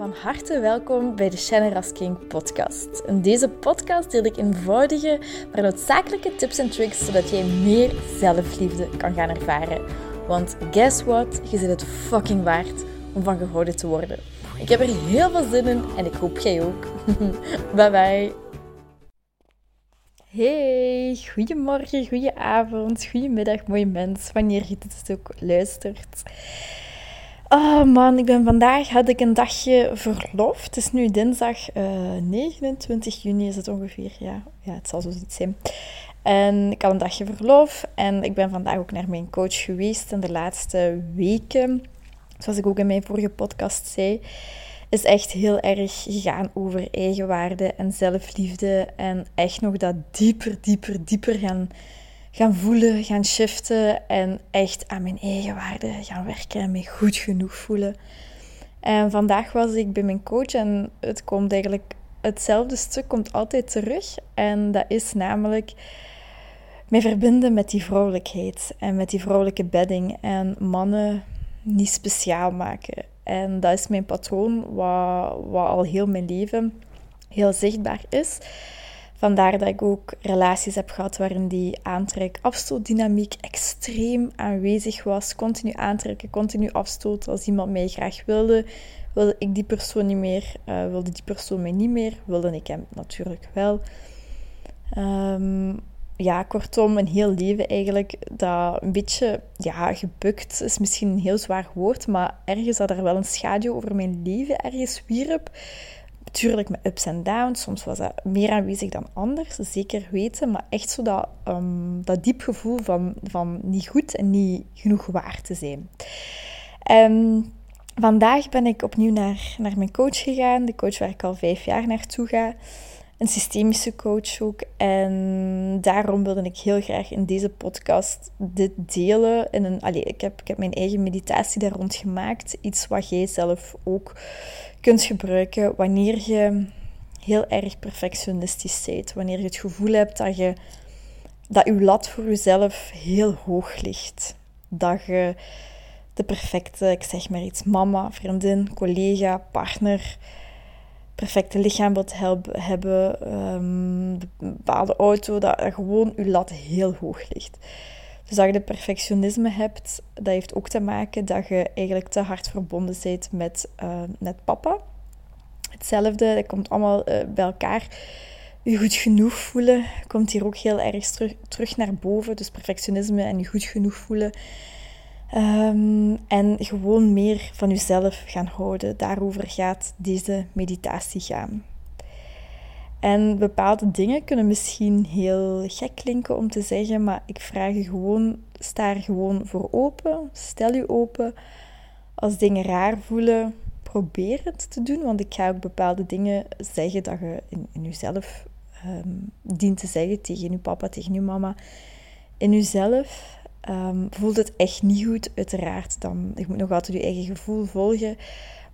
Van harte welkom bij de Shannon King podcast. In deze podcast deel ik eenvoudige, maar noodzakelijke tips en tricks zodat jij meer zelfliefde kan gaan ervaren. Want guess what? Je zit het fucking waard om van gehouden te worden. Ik heb er heel veel zin in en ik hoop jij ook. bye bye. Hey, goedemorgen, goedenavond, goedemiddag, mooie mens, wanneer je dit ook luistert. Oh man, ik ben vandaag had ik een dagje verlof. Het is nu dinsdag uh, eh, 29 juni is het ongeveer. Ja, ja, het zal zoiets zijn. En ik had een dagje verlof en ik ben vandaag ook naar mijn coach geweest. En de laatste weken, zoals ik ook in mijn vorige podcast zei, is echt heel erg gegaan over eigenwaarde en zelfliefde. En echt nog dat dieper, dieper, dieper gaan gaan voelen, gaan shiften en echt aan mijn eigen waarde gaan werken en me goed genoeg voelen. En vandaag was ik bij mijn coach en het komt eigenlijk, hetzelfde stuk komt altijd terug. En dat is namelijk mij verbinden met die vrouwelijkheid en met die vrouwelijke bedding en mannen niet speciaal maken. En dat is mijn patroon, wat, wat al heel mijn leven heel zichtbaar is. Vandaar dat ik ook relaties heb gehad waarin die aantrek-afstootdynamiek extreem aanwezig was. Continu aantrekken, continu afstoten. Als iemand mij graag wilde, wilde ik die persoon niet meer. Uh, wilde die persoon mij niet meer, wilde ik hem natuurlijk wel. Um, ja, kortom, een heel leven eigenlijk dat een beetje ja, gebukt is. Misschien een heel zwaar woord, maar ergens dat er wel een schaduw over mijn leven ergens wierp. Natuurlijk met ups en downs. Soms was dat meer aanwezig dan anders, zeker weten. Maar echt zo dat, um, dat diep gevoel van, van niet goed en niet genoeg waar te zijn. En vandaag ben ik opnieuw naar, naar mijn coach gegaan. De coach waar ik al vijf jaar naartoe ga. Een systemische coach ook. En daarom wilde ik heel graag in deze podcast dit delen. In een, allez, ik, heb, ik heb mijn eigen meditatie daar rond gemaakt. Iets wat jij zelf ook kunt gebruiken wanneer je heel erg perfectionistisch bent. Wanneer je het gevoel hebt dat, je, dat je lat voor jezelf heel hoog ligt. Dat je de perfecte, ik zeg maar iets, mama, vriendin, collega, partner, perfecte lichaam wilt hebben, um, een bepaalde auto, dat gewoon je lat heel hoog ligt. Dus dat je de perfectionisme hebt, dat heeft ook te maken dat je eigenlijk te hard verbonden bent met, uh, papa. Hetzelfde, dat komt allemaal uh, bij elkaar. Je goed genoeg voelen komt hier ook heel erg terug, terug naar boven. Dus perfectionisme en je goed genoeg voelen. Um, en gewoon meer van jezelf gaan houden. Daarover gaat deze meditatie gaan. En bepaalde dingen kunnen misschien heel gek klinken om te zeggen, maar ik vraag je gewoon, sta er gewoon voor open. Stel je open. Als dingen raar voelen, probeer het te doen. Want ik ga ook bepaalde dingen zeggen dat je in, in jezelf um, dient te zeggen tegen je papa, tegen je mama. In jezelf um, voelt het echt niet goed, uiteraard. Dan, je moet nog altijd je eigen gevoel volgen.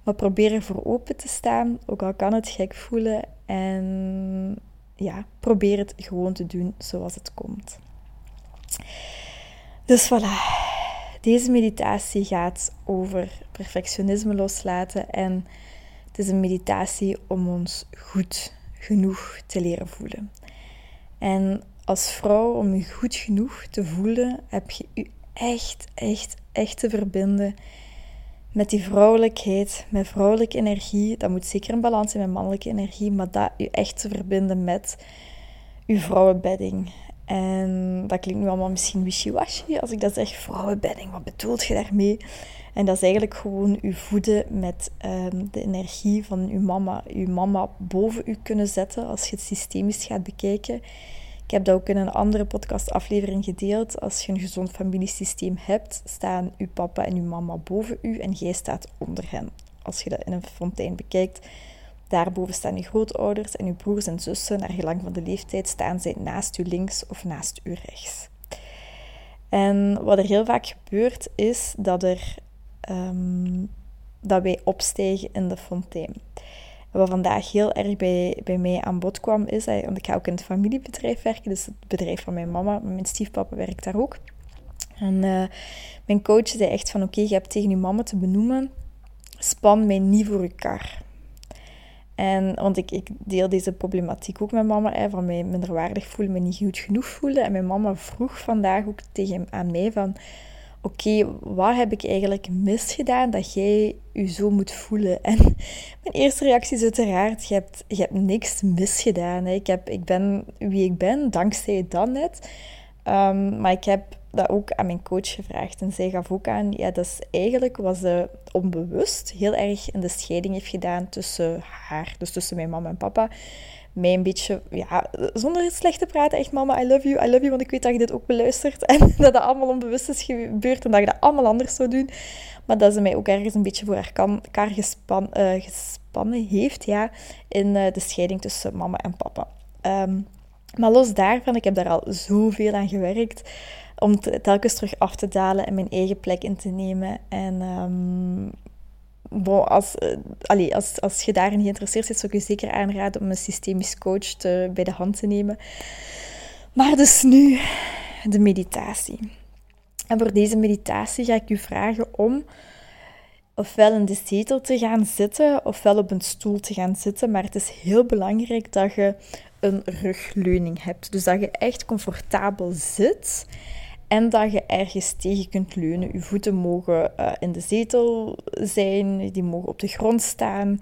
Maar probeer er voor open te staan, ook al kan het gek voelen. En ja, probeer het gewoon te doen zoals het komt. Dus voilà. Deze meditatie gaat over perfectionisme loslaten. En het is een meditatie om ons goed genoeg te leren voelen. En als vrouw, om je goed genoeg te voelen, heb je je echt, echt, echt te verbinden met die vrouwelijkheid, met vrouwelijke energie. Dat moet zeker een balans zijn met mannelijke energie, maar dat je echt te verbinden met je vrouwenbedding. En dat klinkt nu allemaal misschien wishy-washy als ik dat zeg, vrouwenbedding, wat bedoelt je daarmee? En dat is eigenlijk gewoon je voeden met ehm, de energie van je mama. Je mama boven u kunnen zetten als je het systemisch gaat bekijken. Ik heb dat ook in een andere podcastaflevering gedeeld. Als je een gezond familiesysteem hebt, staan uw papa en uw mama boven u en jij staat onder hen. Als je dat in een fontein bekijkt, daarboven staan uw grootouders en uw broers en zussen. Naar gelang van de leeftijd staan zij naast u links of naast u rechts. En wat er heel vaak gebeurt, is dat, er, um, dat wij opstijgen in de fontein wat vandaag heel erg bij, bij mij aan bod kwam, is, want ik ga ook in het familiebedrijf werken, dus het bedrijf van mijn mama, mijn stiefpapa werkt daar ook. En uh, mijn coach zei echt van, oké, je hebt tegen je mama te benoemen, span mij niet voor je kar. En, want ik, ik deel deze problematiek ook met mama, hè, van mij minderwaardig voelen, me niet goed genoeg voelen. En mijn mama vroeg vandaag ook tegen aan mij van... Oké, wat heb ik eigenlijk misgedaan dat jij je zo moet voelen? En mijn eerste reactie is uiteraard, je hebt, je hebt niks misgedaan. Hè. Ik, heb, ik ben wie ik ben, dankzij dat net. Um, maar ik heb dat ook aan mijn coach gevraagd. En zij gaf ook aan, ja, dat is eigenlijk wat ze onbewust heel erg in de scheiding heeft gedaan tussen haar, dus tussen mijn mama en papa. Mij een beetje, ja, zonder slecht te praten, echt mama, I love you, I love you, want ik weet dat je dit ook beluistert. En dat dat allemaal onbewust is gebeurd en dat je dat allemaal anders zou doen. Maar dat ze mij ook ergens een beetje voor kar gespan, uh, gespannen heeft, ja, in uh, de scheiding tussen mama en papa. Um, maar los daarvan, ik heb daar al zoveel aan gewerkt om telkens terug af te dalen en mijn eigen plek in te nemen. En um, als, uh, als, als je daarin geïnteresseerd bent, zou ik je zeker aanraden om een systemisch coach te, bij de hand te nemen. Maar dus nu de meditatie. En voor deze meditatie ga ik u vragen om ofwel in de zetel te gaan zitten, ofwel op een stoel te gaan zitten. Maar het is heel belangrijk dat je een rugleuning hebt. Dus dat je echt comfortabel zit en dat je ergens tegen kunt leunen. Je voeten mogen uh, in de zetel zijn, die mogen op de grond staan.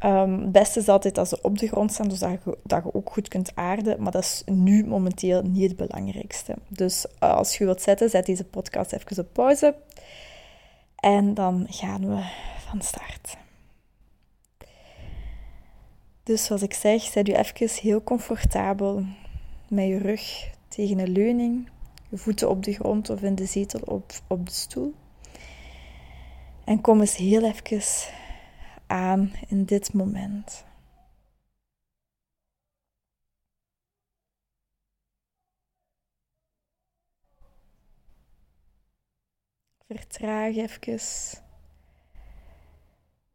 Um, het beste is altijd als ze op de grond staan, dus dat je, dat je ook goed kunt aarden. Maar dat is nu momenteel niet het belangrijkste. Dus uh, als je wilt zetten, zet deze podcast even op pauze. En dan gaan we van start. Dus zoals ik zeg, zet u even heel comfortabel met je rug tegen een leuning, je voeten op de grond of in de zetel op, op de stoel. En kom eens heel even aan in dit moment. Vertraag even.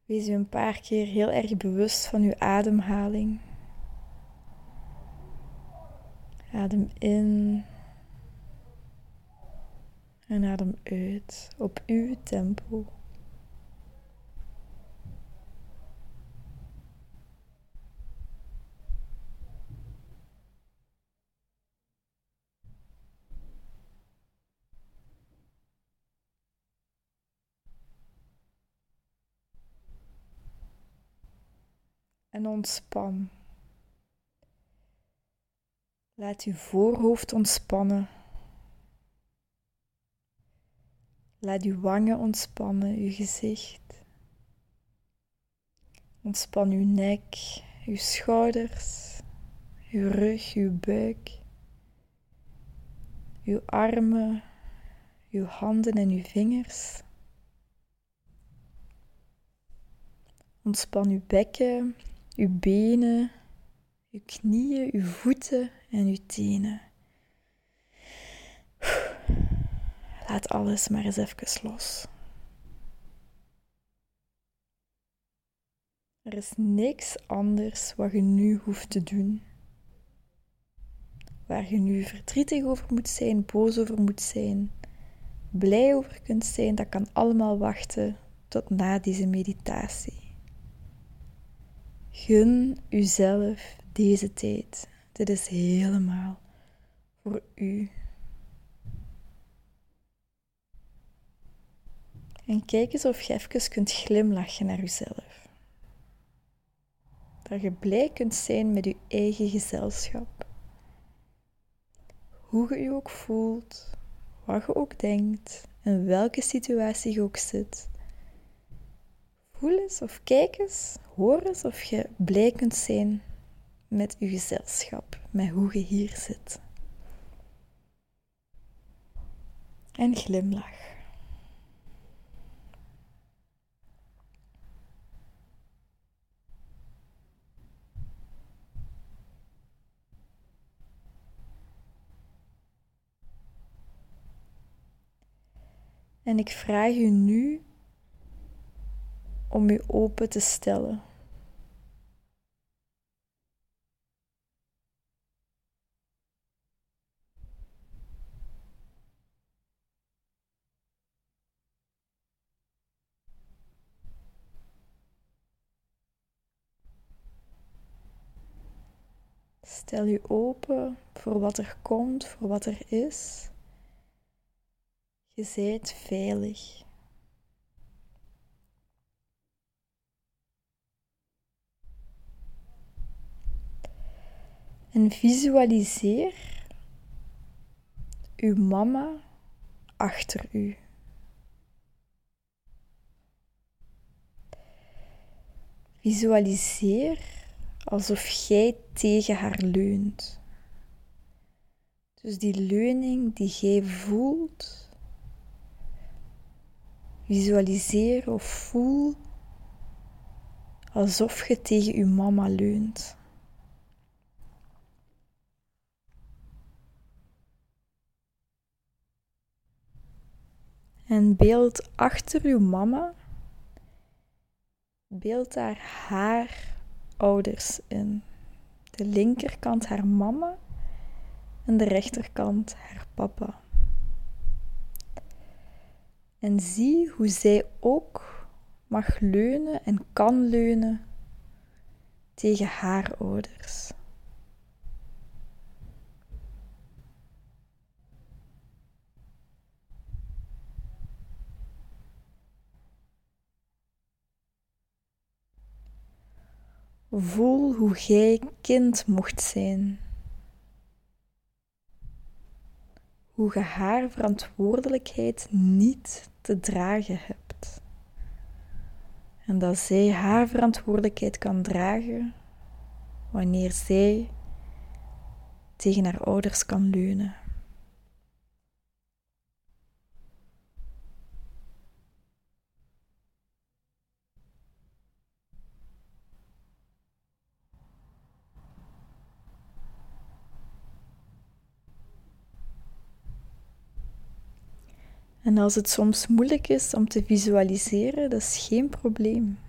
Wees u een paar keer heel erg bewust van uw ademhaling. Adem in en adem uit op uw tempo. en ontspan. Laat uw voorhoofd ontspannen. Laat uw wangen ontspannen, uw gezicht. Ontspan uw nek, uw schouders, uw rug, uw buik, uw armen, uw handen en uw vingers. Ontspan uw bekken, uw benen, uw knieën, uw voeten en uw tenen. Laat alles maar eens even los. Er is niks anders wat je nu hoeft te doen. Waar je nu verdrietig over moet zijn, boos over moet zijn, blij over kunt zijn, dat kan allemaal wachten tot na deze meditatie. Gun uzelf deze tijd. Dit is helemaal voor u. En kijk eens of je even kunt glimlachen naar uzelf. Dat je blij kunt zijn met je eigen gezelschap. Hoe je je ook voelt, wat je ook denkt, in welke situatie je ook zit. Voel eens of kijk eens, hoor eens of je blij kunt zijn met je gezelschap, met hoe je hier zit. En glimlach. En ik vraag u nu om u open te stellen. Stel je open voor wat er komt, voor wat er is. Je veilig. En visualiseer uw mama achter u. Visualiseer alsof jij tegen haar leunt. Dus die leuning die jij voelt, visualiseer of voel alsof je tegen je mama leunt. En beeld achter uw mama, beeld daar haar ouders in. De linkerkant haar mama en de rechterkant haar papa. En zie hoe zij ook mag leunen en kan leunen tegen haar ouders. Voel hoe jij kind mocht zijn. Hoe je haar verantwoordelijkheid niet te dragen hebt. En dat zij haar verantwoordelijkheid kan dragen wanneer zij tegen haar ouders kan leunen. En als het soms moeilijk is om te visualiseren, dat is geen probleem.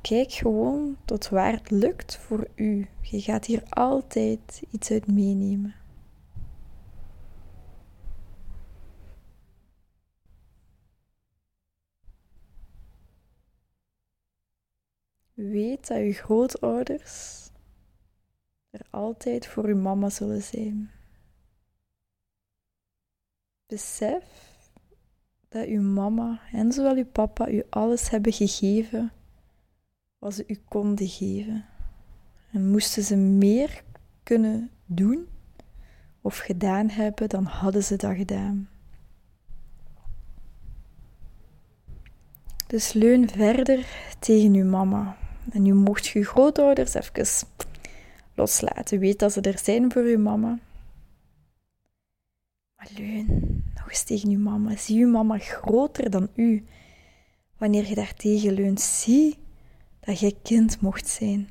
Kijk gewoon tot waar het lukt voor u. Je gaat hier altijd iets uit meenemen. Weet dat uw grootouders er altijd voor uw mama zullen zijn. Besef dat uw mama en zowel uw papa u alles hebben gegeven wat ze u konden geven. En moesten ze meer kunnen doen of gedaan hebben, dan hadden ze dat gedaan. Dus leun verder tegen uw mama. En nu mocht je grootouders even loslaten. Weet dat ze er zijn voor uw mama. Maar leun tegen uw mama. Zie uw mama groter dan u. Wanneer je daartegen leunt, zie dat jij kind mocht zijn.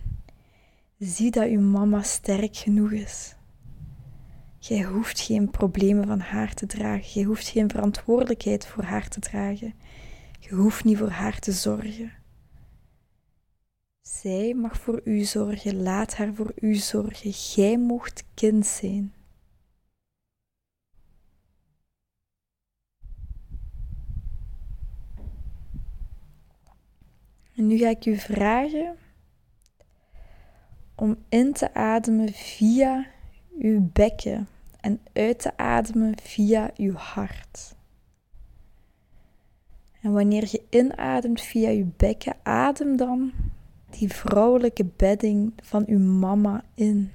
Zie dat uw mama sterk genoeg is. Jij hoeft geen problemen van haar te dragen. Jij hoeft geen verantwoordelijkheid voor haar te dragen. Je hoeft niet voor haar te zorgen. Zij mag voor u zorgen. Laat haar voor u zorgen. Jij mocht kind zijn. En nu ga ik u vragen om in te ademen via uw bekken en uit te ademen via uw hart. En wanneer je inademt via je bekken, adem dan die vrouwelijke bedding van uw mama in.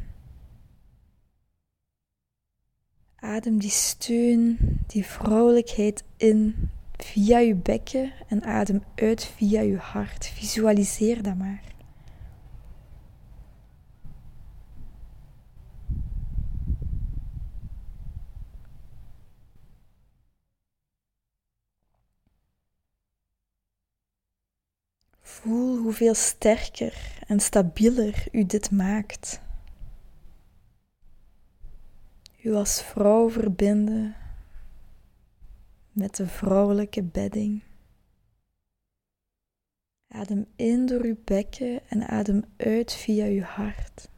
Adem die steun, die vrouwelijkheid in via je bekken en adem uit via je hart. Visualiseer dat maar. Voel hoeveel sterker en stabieler u dit maakt. U als vrouw verbinden met de vrouwelijke bedding. Adem in door uw bekken en adem uit via uw hart.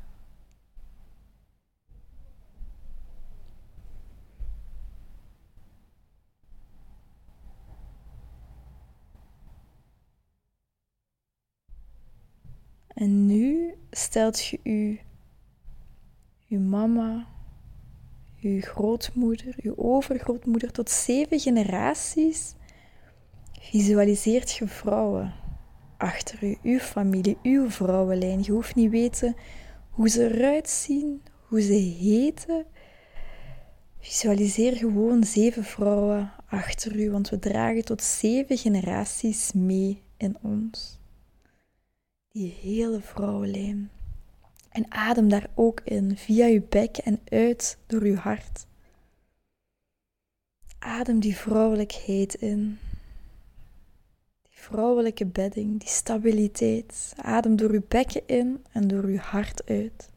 En nu stelt je u, uw mama, uw grootmoeder, uw overgrootmoeder tot zeven generaties. Visualiseert je vrouwen achter u, uw familie, uw vrouwenlijn. Je hoeft niet weten hoe ze eruit zien, hoe ze heten. Visualiseer gewoon zeven vrouwen achter u, want we dragen tot zeven generaties mee in ons. Die hele vrouwenlijn. En adem daar ook in, via je bek en uit door je hart. Adem die vrouwelijkheid in. Die vrouwelijke bedding, die stabiliteit. Adem door je bekken in en door je hart uit.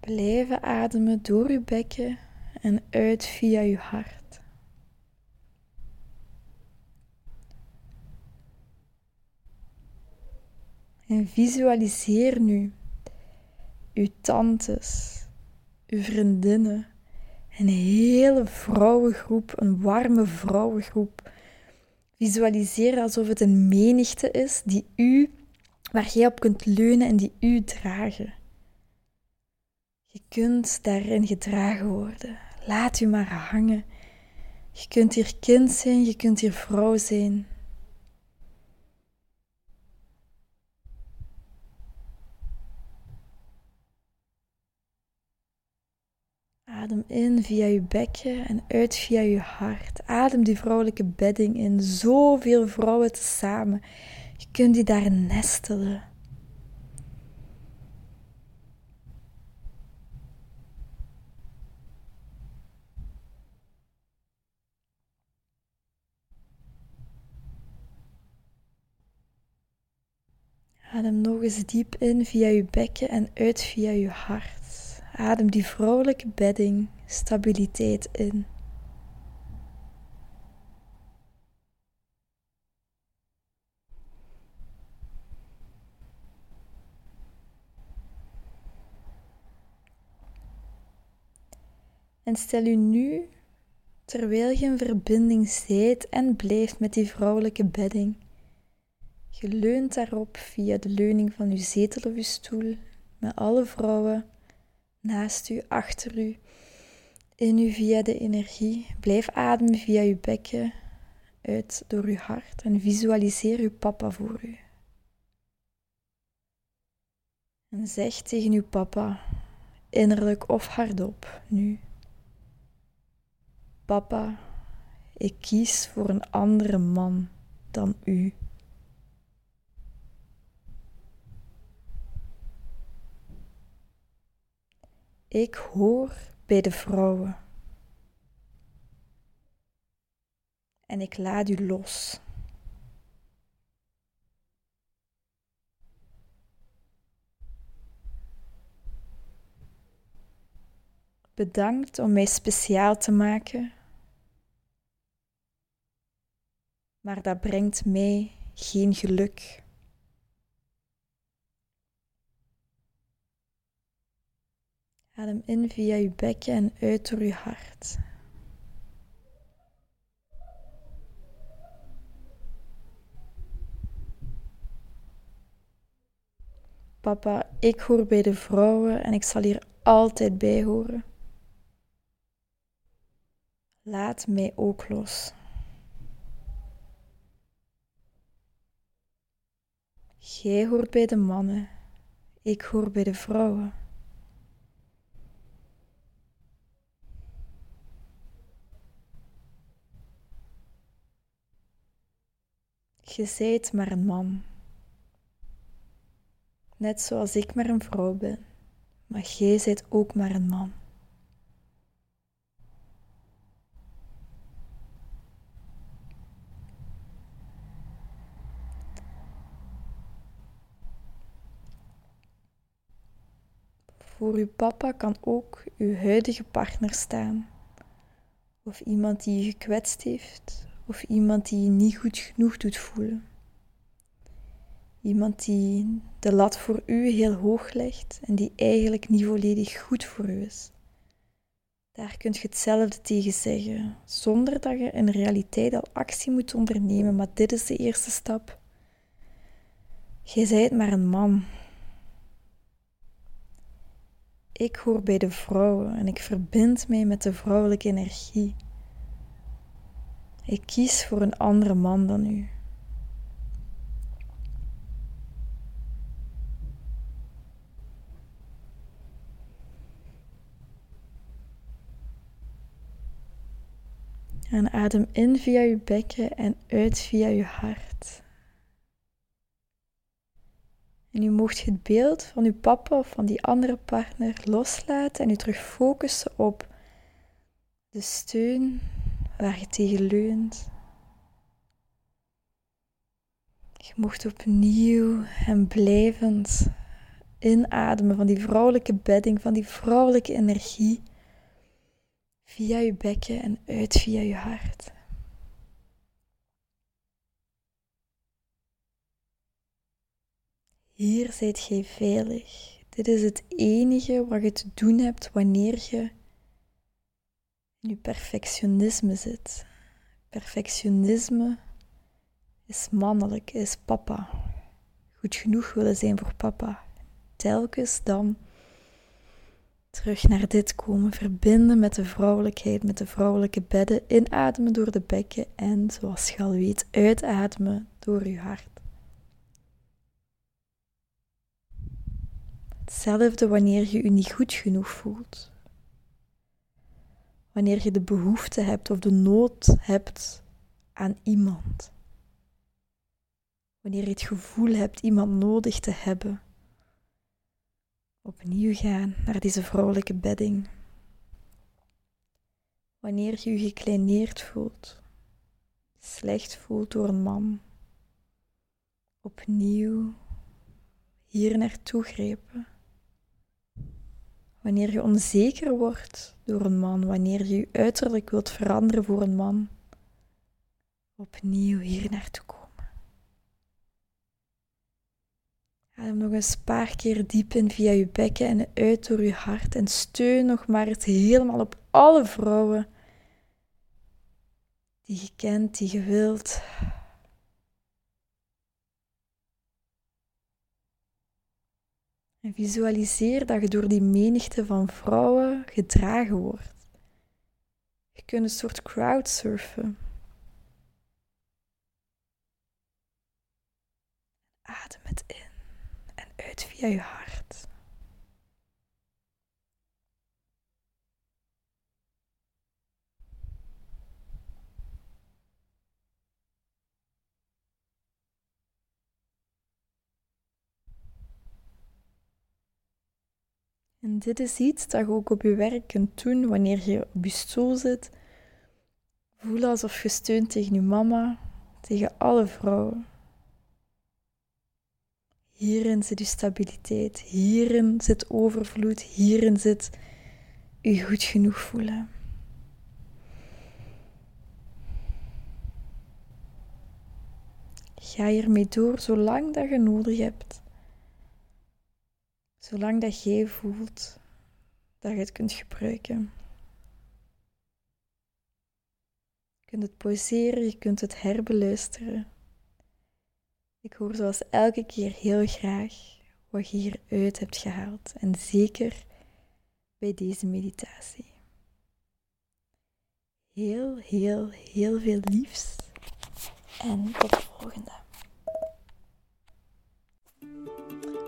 Blijven ademen door je bekken en uit via je hart. En visualiseer nu uw tantes, uw vriendinnen, een hele vrouwengroep, een warme vrouwengroep. Visualiseer alsof het een menigte is die u, waar jij op kunt leunen en die u dragen. Je kunt daarin gedragen worden. Laat u maar hangen. Je kunt hier kind zijn, je kunt hier vrouw zijn. Adem in via je bekken en uit via je hart. Adem die vrouwelijke bedding in. Zoveel vrouwen tezamen. Je kunt die daar nestelen. Adem nog eens diep in via je bekken en uit via je hart. Adem die vrouwelijke bedding, stabiliteit in. En stel u nu, terwijl je in verbinding zijt en blijft met die vrouwelijke bedding, je leunt daarop via de leuning van uw zetel of uw stoel, met alle vrouwen naast u, achter u, in u via de energie. Blijf ademen via uw bekken, uit door uw hart en visualiseer uw papa voor u. En zeg tegen uw papa, innerlijk of hardop, nu. Papa, ik kies voor een andere man dan u. Ik hoor bij de vrouwen. En ik laat u los. Bedankt om mij speciaal te maken. Maar dat brengt mij geen geluk. Adem in via je bekken en uit door je hart. Papa, ik hoor bij de vrouwen en ik zal hier altijd bij horen. Laat mij ook los. Jij hoort bij de mannen, ik hoor bij de vrouwen. Je zijt maar een man. Net zoals ik maar een vrouw ben, maar jij zijt ook maar een man. Voor uw papa kan ook uw huidige partner staan, of iemand die je gekwetst heeft, of iemand die je niet goed genoeg doet voelen. Iemand die de lat voor u heel hoog legt en die eigenlijk niet volledig goed voor u is. Daar kun je hetzelfde tegen zeggen, zonder dat je in realiteit al actie moet ondernemen, maar dit is de eerste stap. Jij zijt maar een man. Ik hoor bij de vrouwen en ik verbind mij met de vrouwelijke energie. Ik kies voor een andere man dan u. En adem in via je bekken en uit via je hart. En u mocht het beeld van uw papa of van die andere partner loslaten en u terug focussen op de steun waar je tegen leunt. Je mocht opnieuw en blijvend inademen van die vrouwelijke bedding, van die vrouwelijke energie via je bekken en uit via je hart. Hier zijt gij veilig. Dit is het enige wat je te doen hebt wanneer je je perfectionisme zit. Perfectionisme is mannelijk, is papa. Goed genoeg willen zijn voor papa. Telkens dan terug naar dit komen, verbinden met de vrouwelijkheid, met de vrouwelijke bedden, inademen door de bekken en, zoals je al weet, uitademen door je hart. Hetzelfde wanneer je je niet goed genoeg voelt. Wanneer je de behoefte hebt of de nood hebt aan iemand. Wanneer je het gevoel hebt iemand nodig te hebben opnieuw gaan naar deze vrouwelijke bedding. Wanneer je je gekleineerd voelt, slecht voelt door een man, opnieuw hier naartoe grepen. Wanneer je onzeker wordt door een man, wanneer je je uiterlijk wilt veranderen voor een man, opnieuw hier naartoe komen. Adem nog een paar keer diep in via je bekken en uit door je hart. En steun nog maar eens helemaal op alle vrouwen die je kent, die je wilt. En visualiseer dat je door die menigte van vrouwen gedragen wordt. Je kunt een soort crowdsurfen. Adem het in uit via je hart. En dit is iets dat je ook op je werk kunt doen wanneer je op je stoel zit. Voel alsof je steunt tegen je mama, tegen alle vrouwen. Hierin zit uw stabiliteit, hierin zit overvloed, hierin zit u goed genoeg voelen. Ga hiermee door zolang dat je nodig hebt. Zolang dat jij voelt dat je het kunt gebruiken. Je kunt het pauzeren, je kunt het herbeluisteren. Ik hoor zoals elke keer heel graag wat je hieruit hebt gehaald. En zeker bij deze meditatie. Heel, heel, heel veel liefs. En tot de volgende.